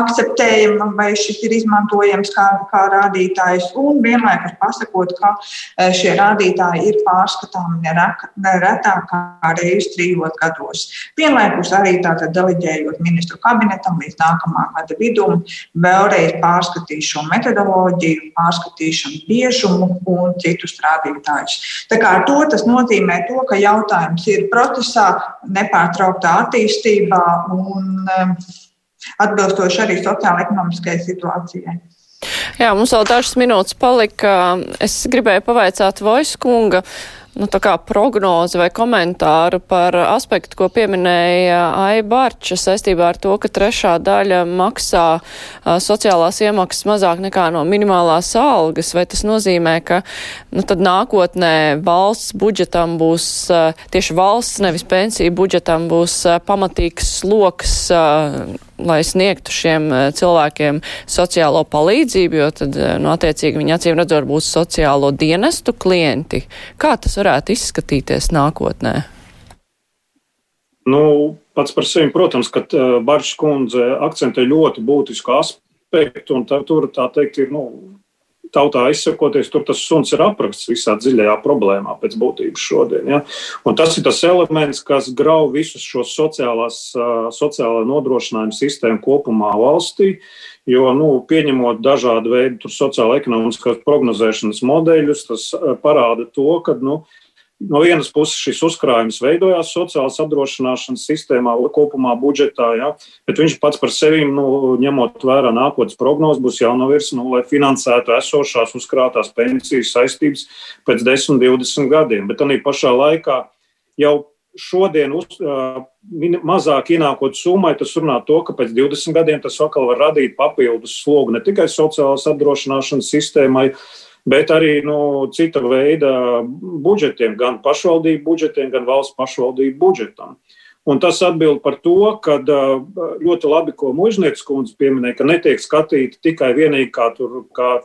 akceptējama vai šis ir izmantojams kā, kā rādītājs, un vienlaikus pasakot, ka e, šie rādītāji ir pārskatāmi neretāk kā reizes trijos gados. Vienlaikus arī tātad deleģējot ministru kabinetam līdz nākamā gada vidum, vēlreiz pārskatīt šo metodoloģiju, pārskatīšanu biežumu un citus rādītājus. Tā kā to tas nozīmē to, ka jautājums ir procesā, nepārtrauktā attīstībā un um, atbilstoši arī sociāla-ekonomiskajai situācijai. Jā, mums vēl dažas minūtes palika. Es gribēju pavaicāt Voiskunga nu, prognozi vai komentāru par aspektu, ko pieminēja Aibarča saistībā ar to, ka trešā daļa maksā sociālās iemaksas mazāk nekā no minimālās algas. Vai tas nozīmē, ka nu, tad nākotnē valsts budžetam būs, tieši valsts, nevis pensiju budžetam būs pamatīgs sloks lai sniegtu šiem eh, cilvēkiem sociālo palīdzību, jo tad, eh, nu, attiecīgi, viņi acīm redzot būs sociālo dienestu klienti. Kā tas varētu izskatīties nākotnē? Nu, pats par sevi, protams, ka eh, Baršs kundze akcentē ļoti būtisku aspektu, un tā, tur, tā teikt, ir, nu, tautā izsakoties, tur tas suns ir apraksts visā dziļajā problēmā pēc būtības šodien. Ja? Un tas ir tas elements, kas grauj visus šos sociālās, sociālā nodrošinājuma sistēmu kopumā valstī. Jo, nu, pieņemot dažādu veidu sociālo-ekonomiskās prognozēšanas modeļus, tas parāda to, ka nu, no vienas puses šis uzkrājums veidojās sociālās apdrošināšanas sistēmā, kopumā budžetā, ja, bet viņš pats par sevi, nu, ņemot vērā nākotnes prognozes, būs jānovirs, nu, lai finansētu esošās uzkrātās pensijas saistības pēc 10, 20 gadiem. Bet arī pašā laikā jau šodien uz, uh, mazāk ienākot summai, tas runā to, ka pēc 20 gadiem tas atkal var radīt papildus slogu ne tikai sociālās apdrošināšanas sistēmai, bet arī nu, cita veida budžetiem, gan pašvaldību budžetiem, gan valsts pašvaldību budžetam. Un tas atbild par to, ka ļoti labi, ko Mužnieks kundze pieminēja, ka netiek skatīta tikai vienīgi kā, tur, kā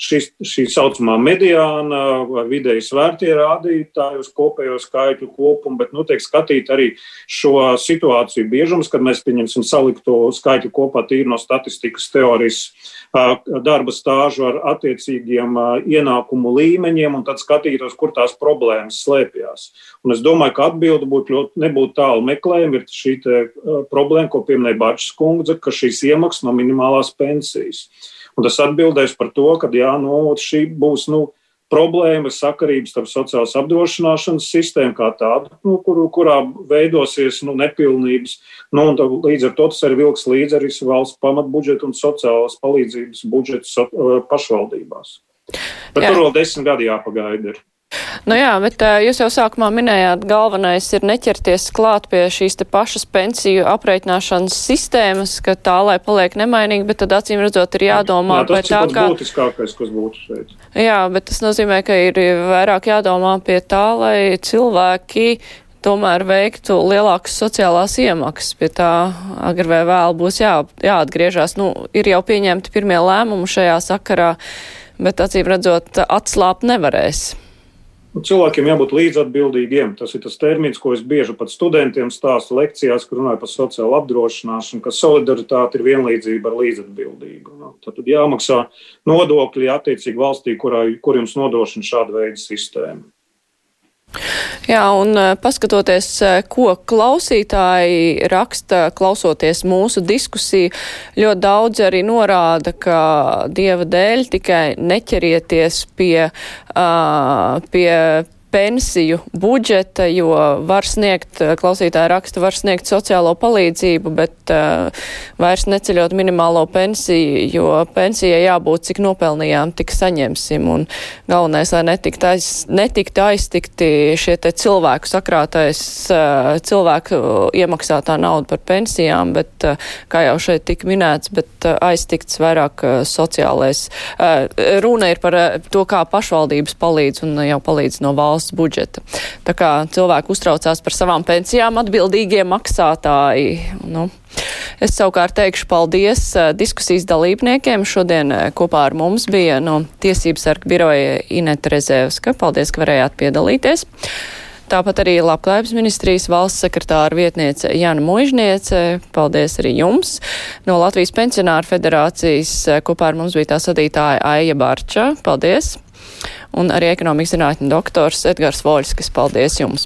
šis, šī saucamā mediāna vai vidēji svērtie rādītāji uz kopējo skaitļu kopumu, bet nu, tiek skatīt arī šo situāciju biežums, kad mēs pieņemsim salikto skaitļu kopā tīri no statistikas teorijas darba stāžu ar attiecīgiem ienākumu līmeņiem un tad skatītos, kur tās problēmas slēpjas. Un es domāju, ka atbilde būtu ļoti nebūtu tālu meklējuma. Ir šī problēma, ko pieminēja Bāčs kundze, ka šīs iemaksas no minimālās pensijas. Un tas atbildēs par to, ka jā, nu, šī būs nu, problēma, sakarības starp sociālās apdrošināšanas sistēmu kā tādu, nu, kur, kurā veidosies nu, nepilnības. Nu, līdz ar to tas arī vilks līdzi arī valsts pamatbudžetu un sociālās palīdzības budžetu so, pašvaldībās. Bet jā. tur vēl desmit gadi jāpagaida. Ir. Nu jā, bet jūs jau sākumā minējāt, galvenais ir neķerties klāt pie šīs te pašas pensiju aprēķināšanas sistēmas, ka tā, lai paliek nemainīga, bet tad acīm redzot ir jādomā jā, par tā, kā. Tas būtiskākais, kas būtu šeit. Jā, bet tas nozīmē, ka ir vairāk jādomā pie tā, lai cilvēki tomēr veiktu lielākas sociālās iemaksas. Pie tā agri vai vēl būs jā, jāatgriežas. Nu, ir jau pieņemti pirmie lēmumi šajā sakarā, bet acīm redzot, atslāpt nevarēs. Nu, cilvēkiem jābūt līdzatbildīgiem. Tas ir tas termins, ko es bieži pat studentiem stāstu lekcijās, kur runāju par sociālo apdrošināšanu, ka solidaritāte ir vienlīdzība ar līdzatbildību. Nu, tad jāmaksā nodokļi attiecīgi valstī, kurā, kur jums nodrošina šāda veida sistēma. Jā, un eh, paskatoties, eh, ko klausītāji raksta, klausoties mūsu diskusiju, ļoti daudz arī norāda, ka dieva dēļ tikai neķerieties pie, uh, pie pensiju budžeta, jo var sniegt, eh, klausītāja raksta, var sniegt sociālo palīdzību, bet uh, vairs neceļot minimālo pensiju, jo pensijai jābūt, cik nopelnījām, tik saņemsim. Un galvenais, lai netikt aiz, netiktu aiztikti šie te cilvēku sakrātais, uh, cilvēku iemaksātā nauda par pensijām, bet, uh, kā jau šeit tika minēts, bet uh, aiztikts vairāk uh, sociālais. Uh, runa ir par uh, to, kā pašvaldības palīdz un jau palīdz no valsts valsts budžeta. Tā kā cilvēki uztraucās par savām pensijām, atbildīgie maksātāji. Nu, Es savukārt teikšu paldies uh, diskusijas dalībniekiem. Šodien uh, kopā ar mums bija no Tiesības sarga biroja Ineta Rezēvska. Paldies, ka varējāt piedalīties. Tāpat arī Labklājības ministrijas valsts sekretāra vietniece Jana Muižniece. Paldies arī jums. No Latvijas pensionāru federācijas uh, kopā ar mums bija tā sadītāja Aija Barča. Paldies! Un arī ekonomikas zinātņu doktors Edgars Voļskis. Paldies jums!